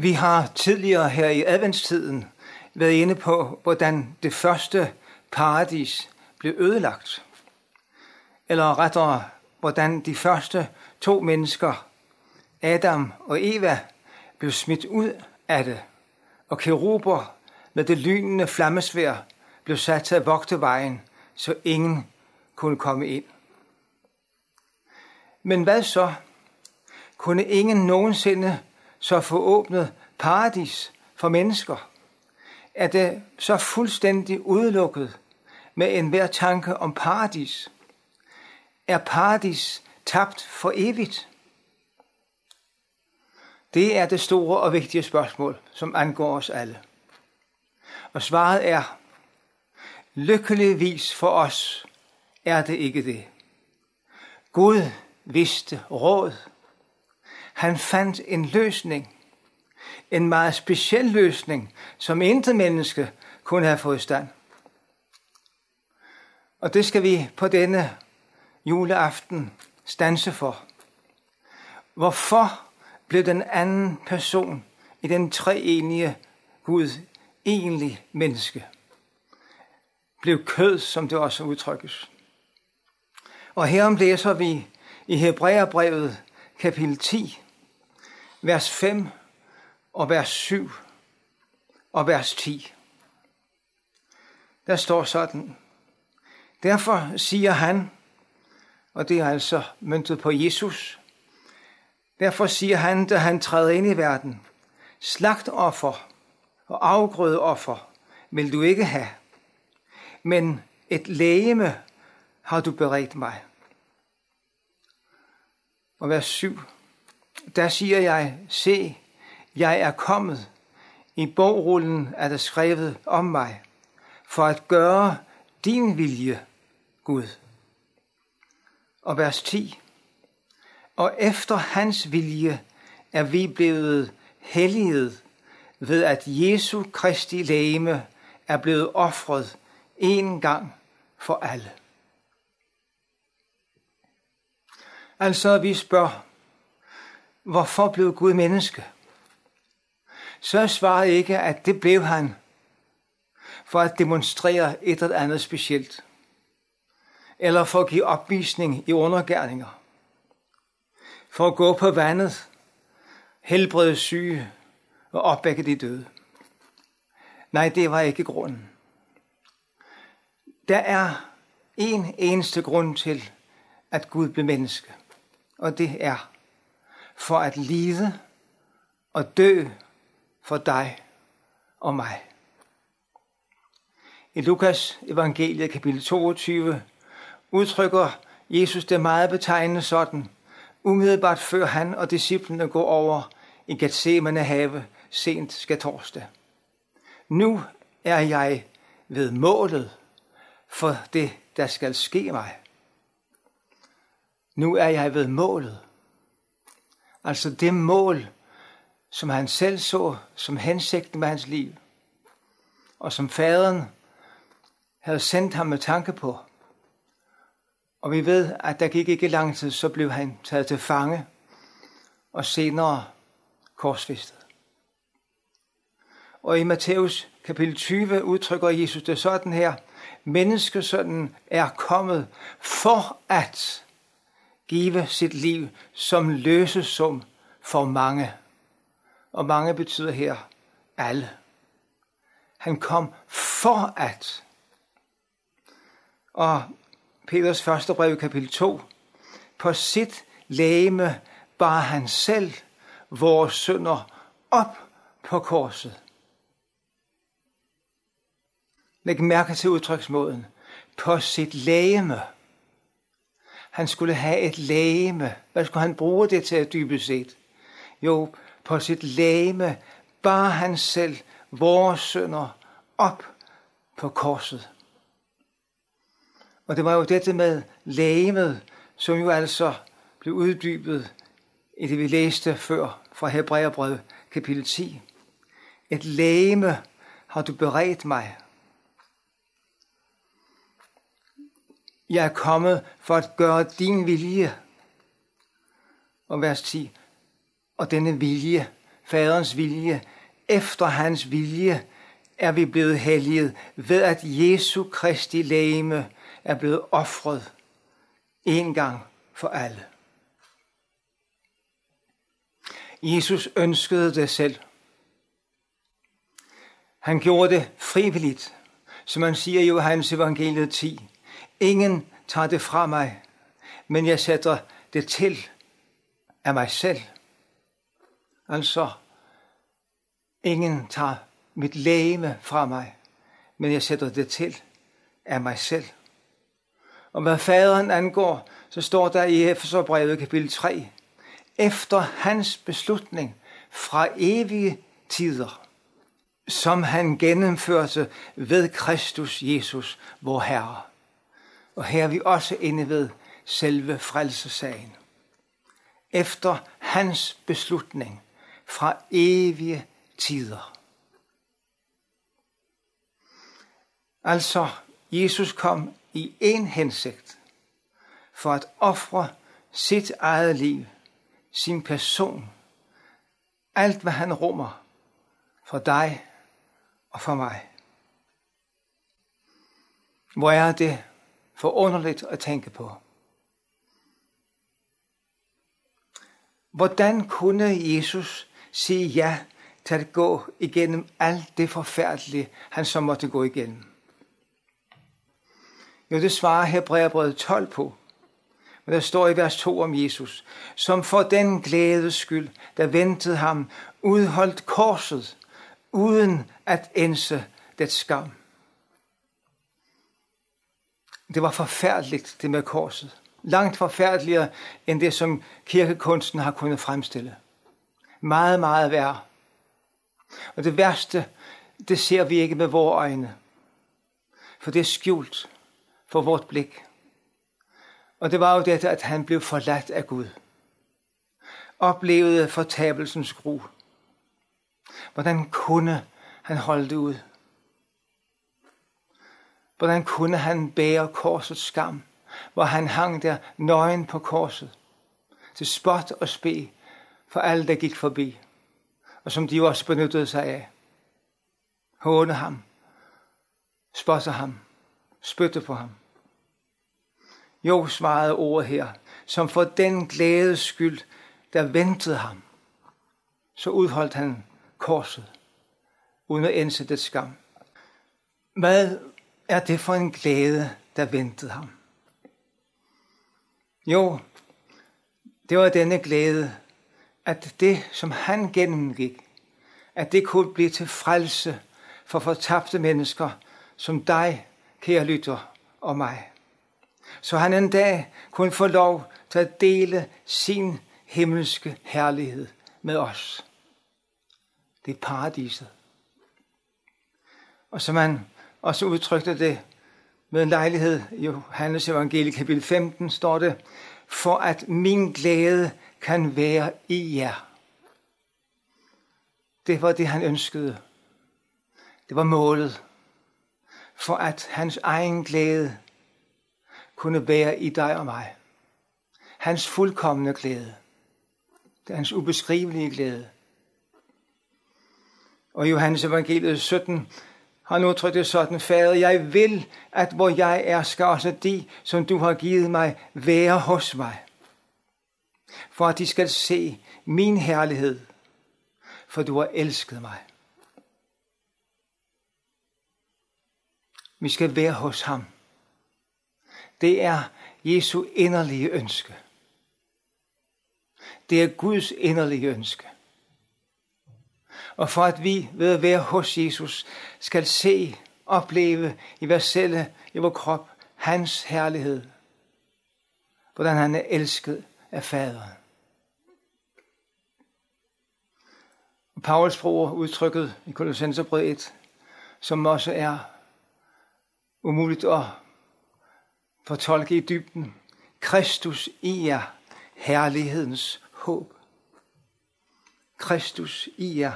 Vi har tidligere her i adventstiden været inde på, hvordan det første paradis blev ødelagt. Eller rettere, hvordan de første to mennesker, Adam og Eva, blev smidt ud af det, og keruber med det lynende flammesvær blev sat til at vogte vejen, så ingen kunne komme ind. Men hvad så? Kunne ingen nogensinde så få åbnet paradis for mennesker? Er det så fuldstændig udelukket med enhver tanke om paradis? Er paradis tabt for evigt? Det er det store og vigtige spørgsmål, som angår os alle. Og svaret er, lykkeligvis for os er det ikke det. Gud vidste råd. Han fandt en løsning. En meget speciel løsning, som intet menneske kunne have fået stand. Og det skal vi på denne juleaften stanse for. Hvorfor blev den anden person i den treenige Gud egentlig menneske? Blev kød, som det også udtrykkes. Og herom læser vi i Hebræerbrevet kapitel 10, vers 5 og vers 7 og vers 10. Der står sådan, Derfor siger han, og det er altså møntet på Jesus, derfor siger han, da han træder ind i verden, slagtoffer og afgrødeoffer vil du ikke have, men et lægeme har du beredt mig. Og vers 7. Der siger jeg, se, jeg er kommet. I bogrullen er der skrevet om mig, for at gøre din vilje, Gud. Og vers 10. Og efter hans vilje er vi blevet helliget ved at Jesu Kristi læme er blevet offret en gang for alle. Altså vi spørger, hvorfor blev Gud menneske? Så svarede ikke, at det blev han for at demonstrere et eller andet specielt, eller for at give opvisning i undergærninger, for at gå på vandet, helbrede syge og opvække de døde. Nej, det var ikke grunden. Der er en eneste grund til, at Gud blev menneske og det er for at lide og dø for dig og mig. I Lukas evangeliet kapitel 22 udtrykker Jesus det meget betegnende sådan, umiddelbart før han og disciplene går over i Gethsemane have sent skal torsdag. Nu er jeg ved målet for det, der skal ske mig. Nu er jeg ved målet. Altså det mål, som han selv så som hensigten med hans liv, og som faderen havde sendt ham med tanke på. Og vi ved, at der gik ikke lang tid, så blev han taget til fange, og senere korsfæstet. Og i Matthæus kapitel 20 udtrykker Jesus det sådan her, menneskesønnen er kommet for at give sit liv som løsesum for mange. Og mange betyder her alle. Han kom for at. Og Peters første brev, kapitel 2. På sit læme bar han selv vores sønder op på korset. Læg mærke til udtryksmåden. På sit læme. Han skulle have et læme. Hvad skulle han bruge det til dybest set? Jo, på sit læme bar han selv vores sønder op på korset. Og det var jo dette med lægemet, som jo altså blev uddybet i det, vi læste før fra Hebræerbrevet kapitel 10. Et lægeme har du beredt mig, Jeg er kommet for at gøre din vilje. Og vers 10. Og denne vilje faderens vilje, efter hans vilje, er vi blevet helliget ved, at Jesu Kristi lægeme er blevet offret en gang for alle. Jesus ønskede det selv. Han gjorde det frivilligt, som man siger i Johannes evangeliet 10. Ingen tager det fra mig, men jeg sætter det til af mig selv. Altså, ingen tager mit lægeme fra mig, men jeg sætter det til af mig selv. Og hvad faderen angår, så står der i Efeserbrevet kapitel 3, efter hans beslutning fra evige tider, som han gennemførte ved Kristus Jesus, vor Herre. Og her er vi også inde ved selve frelsesagen. Efter hans beslutning fra evige tider. Altså, Jesus kom i en hensigt for at ofre sit eget liv, sin person, alt hvad han rummer for dig og for mig. Hvor er det forunderligt at tænke på. Hvordan kunne Jesus sige ja til at gå igennem alt det forfærdelige, han så måtte gå igennem? Jo, det svarer Hebræerbrevet 12 på. Men der står i vers 2 om Jesus, som for den glædes skyld, der ventede ham, udholdt korset, uden at ense det skam. Det var forfærdeligt, det med korset. Langt forfærdeligere end det, som kirkekunsten har kunnet fremstille. Meget, meget værre. Og det værste, det ser vi ikke med vores øjne. For det er skjult for vort blik. Og det var jo dette, at han blev forladt af Gud. Oplevede fortabelsens gru. Hvordan kunne han holde det ud? Hvordan kunne han bære korsets skam, hvor han hang der nøgen på korset, til spot og spe for alle, der gik forbi, og som de også benyttede sig af. Håne ham, spotte ham, spytte på ham. Jo, svarede ordet her, som for den glædes skyld, der ventede ham, så udholdt han korset, uden at ense det skam. Hvad er det for en glæde, der ventede ham? Jo, det var denne glæde, at det, som han gennemgik, at det kunne blive til frelse for fortabte mennesker, som dig, kære lytter, og mig så han en dag kunne få lov til at dele sin himmelske herlighed med os. Det er paradiset. Og som han og så udtrykte det med en lejlighed i Johannes evangelie kapitel 15, står det, for at min glæde kan være i jer. Det var det, han ønskede. Det var målet. For at hans egen glæde kunne være i dig og mig. Hans fuldkommende glæde. Det er hans ubeskrivelige glæde. Og i Johannes evangeliet 17 han udtrykte sådan, Fader, jeg vil, at hvor jeg er, skal også de, som du har givet mig, være hos mig. For at de skal se min herlighed, for du har elsket mig. Vi skal være hos ham. Det er Jesu inderlige ønske. Det er Guds inderlige ønske. Og for at vi ved at være hos Jesus skal se, opleve i vores celle, i vores krop, hans herlighed. Hvordan han er elsket af faderen. Og Paulus bruger udtrykket i Kolossenserbrød 1, som også er umuligt at fortolke i dybden. Kristus i jer, herlighedens håb. Kristus i jer,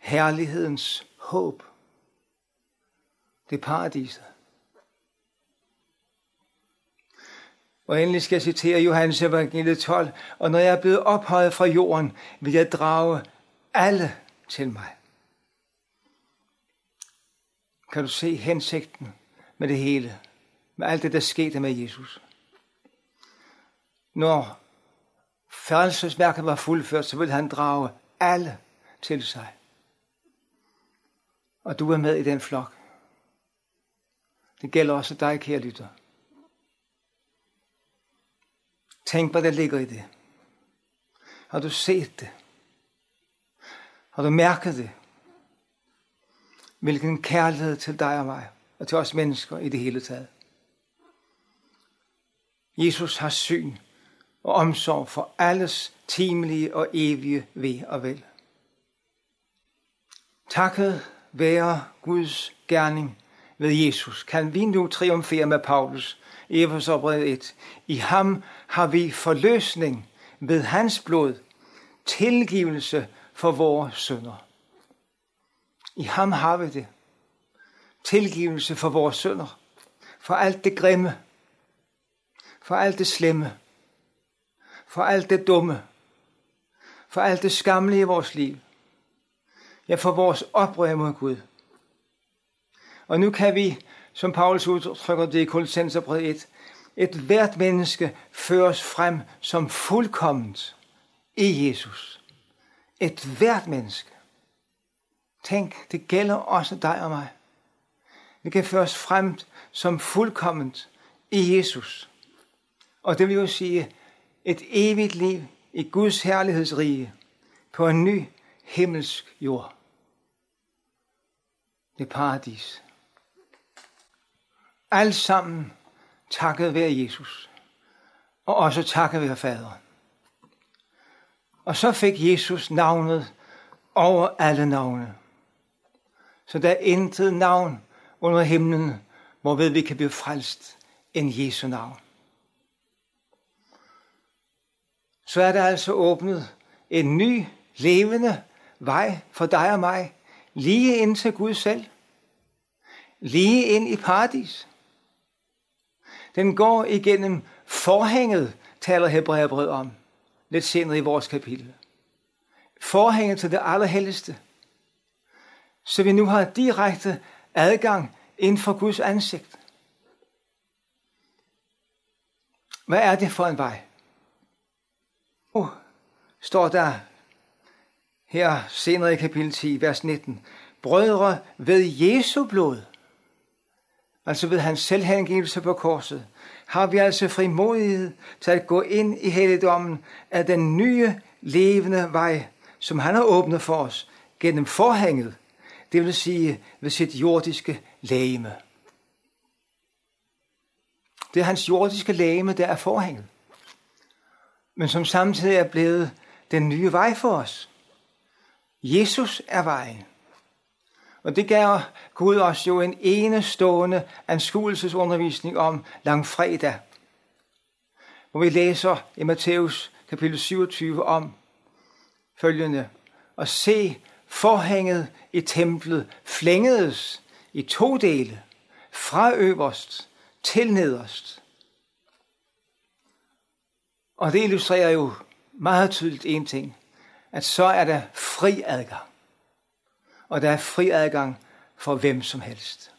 herlighedens håb. Det er paradiset. Og endelig skal jeg citere Johannes evangeliet 12. Og når jeg er blevet ophøjet fra jorden, vil jeg drage alle til mig. Kan du se hensigten med det hele, med alt det, der skete med Jesus? Når færdselsværket var fuldført, så ville han drage alle til sig. Og du er med i den flok. Det gælder også dig, kære lytter. Tænk, hvad der ligger i det. Har du set det? Har du mærket det? Hvilken kærlighed til dig og mig, og til os mennesker i det hele taget. Jesus har syn og omsorg for alles timelige og evige ved og vel. Takket være Guds gerning ved Jesus, kan vi nu triumfere med Paulus i Efeserbrevet 1. I ham har vi forløsning ved hans blod, tilgivelse for vores synder. I ham har vi det. Tilgivelse for vores synder. For alt det grimme. For alt det slemme. For alt det dumme. For alt det skamlige i vores liv. Ja, for vores oprør mod Gud. Og nu kan vi, som Paulus udtrykker det i Kolossenserbrevet 1, et hvert menneske føres frem som fuldkomment i Jesus. Et hvert menneske. Tænk, det gælder også dig og mig. Vi kan føres frem som fuldkomment i Jesus. Og det vil jo sige et evigt liv i Guds herlighedsrige på en ny himmelsk jord. Det paradis. Alt sammen takket være Jesus. Og også takket være Fader. Og så fik Jesus navnet over alle navne. Så der er intet navn under himlen, hvorved vi kan blive frelst end Jesu navn. Så er der altså åbnet en ny, levende vej for dig og mig, lige ind til Gud selv. Lige ind i paradis. Den går igennem forhænget, taler Hebræerbrevet om, lidt senere i vores kapitel. Forhænget til det allerhelligste. Så vi nu har direkte adgang ind for Guds ansigt. Hvad er det for en vej? Nu står der her senere i kapitel 10, vers 19. Brødre, ved Jesu blod, altså ved hans selvhengivelse på korset, har vi altså frimodighed til at gå ind i helligdommen af den nye levende vej, som han har åbnet for os gennem forhænget, det vil sige ved sit jordiske lægeme. Det er hans jordiske lægeme, der er forhænget, men som samtidig er blevet den nye vej for os. Jesus er vejen. Og det gav Gud os jo en enestående anskuelsesundervisning om langfredag, hvor vi læser i Matthæus kapitel 27 om følgende, og se forhænget i templet flængedes i to dele, fra øverst til nederst. Og det illustrerer jo meget tydeligt en ting, at så er der fri adgang og der er fri adgang for hvem som helst.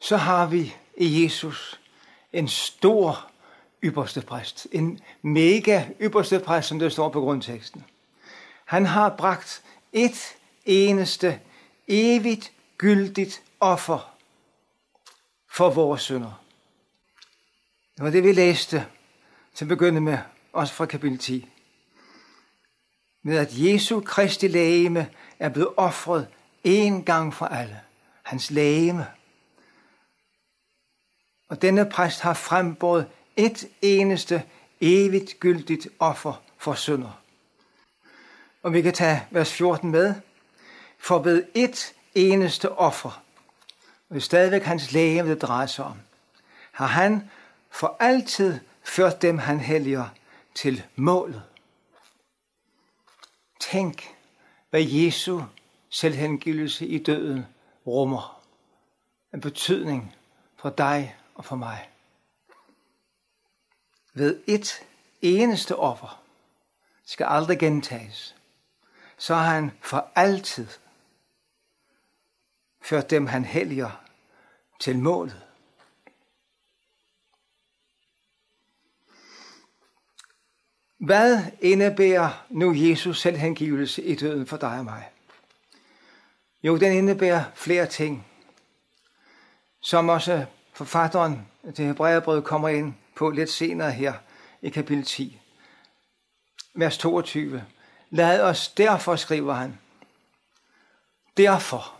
Så har vi i Jesus en stor ypperste præst. En mega ypperste præst, som det står på grundteksten. Han har bragt et eneste evigt gyldigt offer for vores synder. Det var det, vi læste til at begynde med også fra kapitel 10. Med at Jesu Kristi lægeme er blevet offret en gang for alle. Hans lægeme. Og denne præst har frembåret et eneste evigt gyldigt offer for synder. Og vi kan tage vers 14 med. For ved et eneste offer, og det er stadigvæk hans lægeme, det drejer sig om, har han for altid ført dem, han helliger, til målet. Tænk, hvad Jesu selvhengivelse i døden rummer. En betydning for dig og for mig. ved et eneste offer skal aldrig gentages, så har han for altid ført dem, han helliger, til målet. Hvad indebærer nu Jesus selvhengivelse i døden for dig og mig? Jo, den indebærer flere ting, som også forfatteren til Hebræerbrevet kommer ind på lidt senere her i kapitel 10, vers 22. Lad os derfor, skriver han, derfor,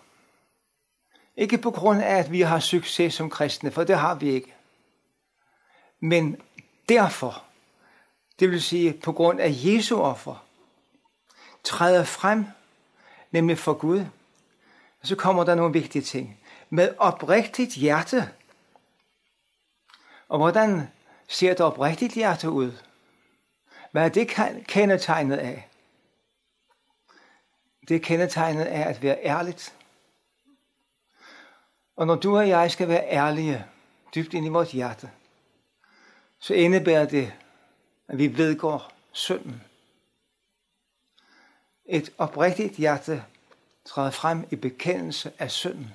ikke på grund af, at vi har succes som kristne, for det har vi ikke, men derfor, det vil sige på grund af Jesu offer, træder frem, nemlig for Gud. Og så kommer der nogle vigtige ting. Med oprigtigt hjerte. Og hvordan ser et oprigtigt hjerte ud? Hvad er det kendetegnet af? Det er kendetegnet af at være ærligt. Og når du og jeg skal være ærlige dybt ind i vores hjerte, så indebærer det, at vi vedgår synden. Et oprigtigt hjerte træder frem i bekendelse af synden.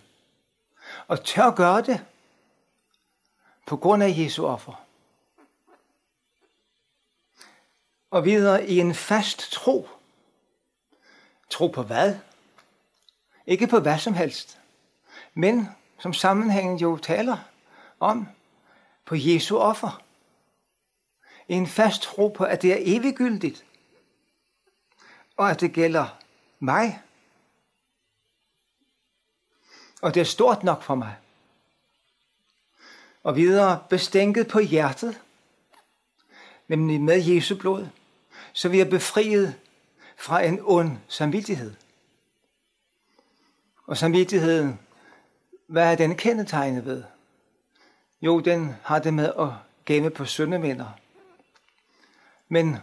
Og tør gøre det på grund af Jesu offer. Og videre i en fast tro. Tro på hvad? Ikke på hvad som helst, men som sammenhængen jo taler om, på Jesu offer en fast tro på, at det er eviggyldigt, og at det gælder mig. Og det er stort nok for mig. Og videre bestænket på hjertet, nemlig med Jesu blod, så vi er befriet fra en ond samvittighed. Og samvittigheden, hvad er den kendetegnet ved? Jo, den har det med at gemme på syndeminder men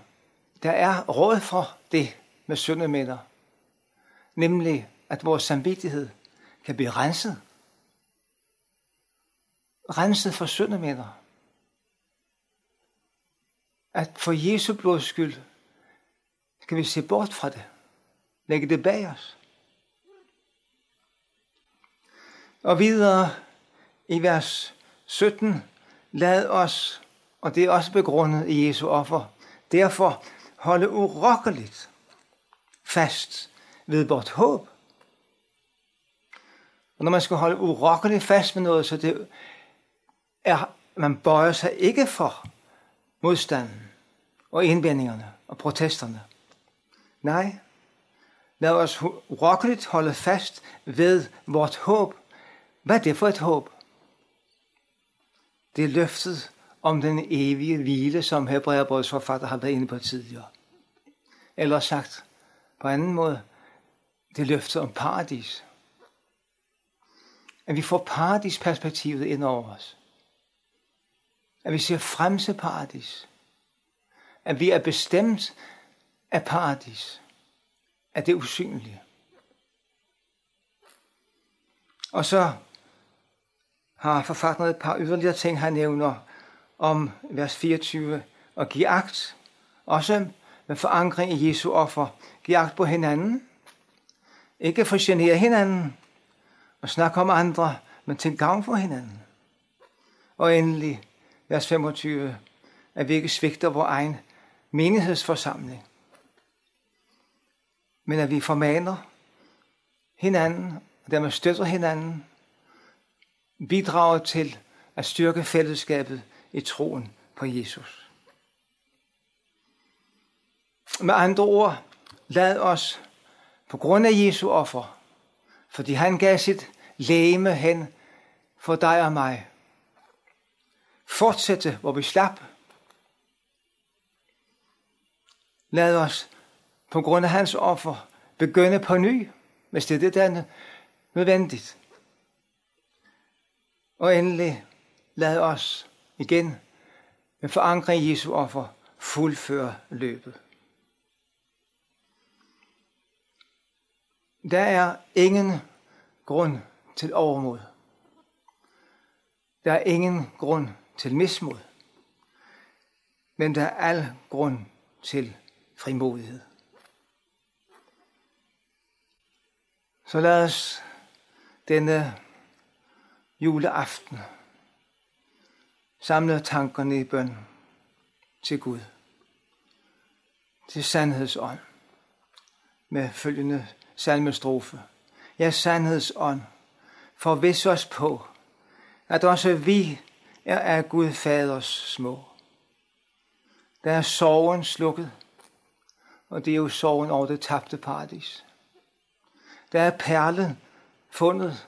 der er råd for det med syndemænder, nemlig at vores samvittighed kan blive renset. Renset for syndemænder. At for Jesu blods skyld kan vi se bort fra det. Lægge det bag os. Og videre i vers 17, lad os, og det er også begrundet i Jesu offer, Derfor holde urokkeligt fast ved vort håb. Og når man skal holde urokkeligt fast med noget, så det er, man bøjer sig ikke for modstanden og indvendingerne og protesterne. Nej, lad os urokkeligt holde fast ved vort håb. Hvad er det for et håb? Det er løftet om den evige hvile, som Hebræerbrøds forfatter har været inde på tidligere. Eller sagt på anden måde, det løfter om paradis. At vi får paradisperspektivet ind over os. At vi ser frem til paradis. At vi er bestemt af paradis. Af det usynlige. Og så har forfatteren et par yderligere ting, han nævner om vers 24, og give agt, også med forankring i Jesu offer. Giv agt på hinanden. Ikke for genere hinanden og snakke om andre, men til gavn for hinanden. Og endelig, vers 25, at vi ikke svigter vores egen menighedsforsamling, men at vi formaner hinanden, og dermed støtter hinanden, bidrager til at styrke fællesskabet i troen på Jesus. Med andre ord, lad os på grund af Jesu offer, fordi han gav sit læme hen for dig og mig, fortsætte, hvor vi slap. Lad os på grund af hans offer begynde på ny, hvis det er det, der er nødvendigt. Og endelig lad os igen med forankring i Jesu offer fuldføre løbet. Der er ingen grund til overmod. Der er ingen grund til mismod. men der er al grund til frimodighed. Så lad os denne juleaften samler tankerne i bøn til Gud, til sandhedsånd, med følgende salmestrofe. Ja, sandhedsånd, forvis os på, at også vi er af Gud Faders små. Der er sorgen slukket, og det er jo sorgen over det tabte paradis. Der er perlen fundet,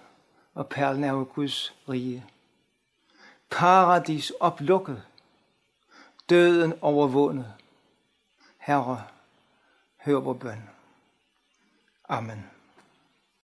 og perlen er jo Guds rige. Paradis oplukket, døden overvundet. Herre, hør vor bøn. Amen.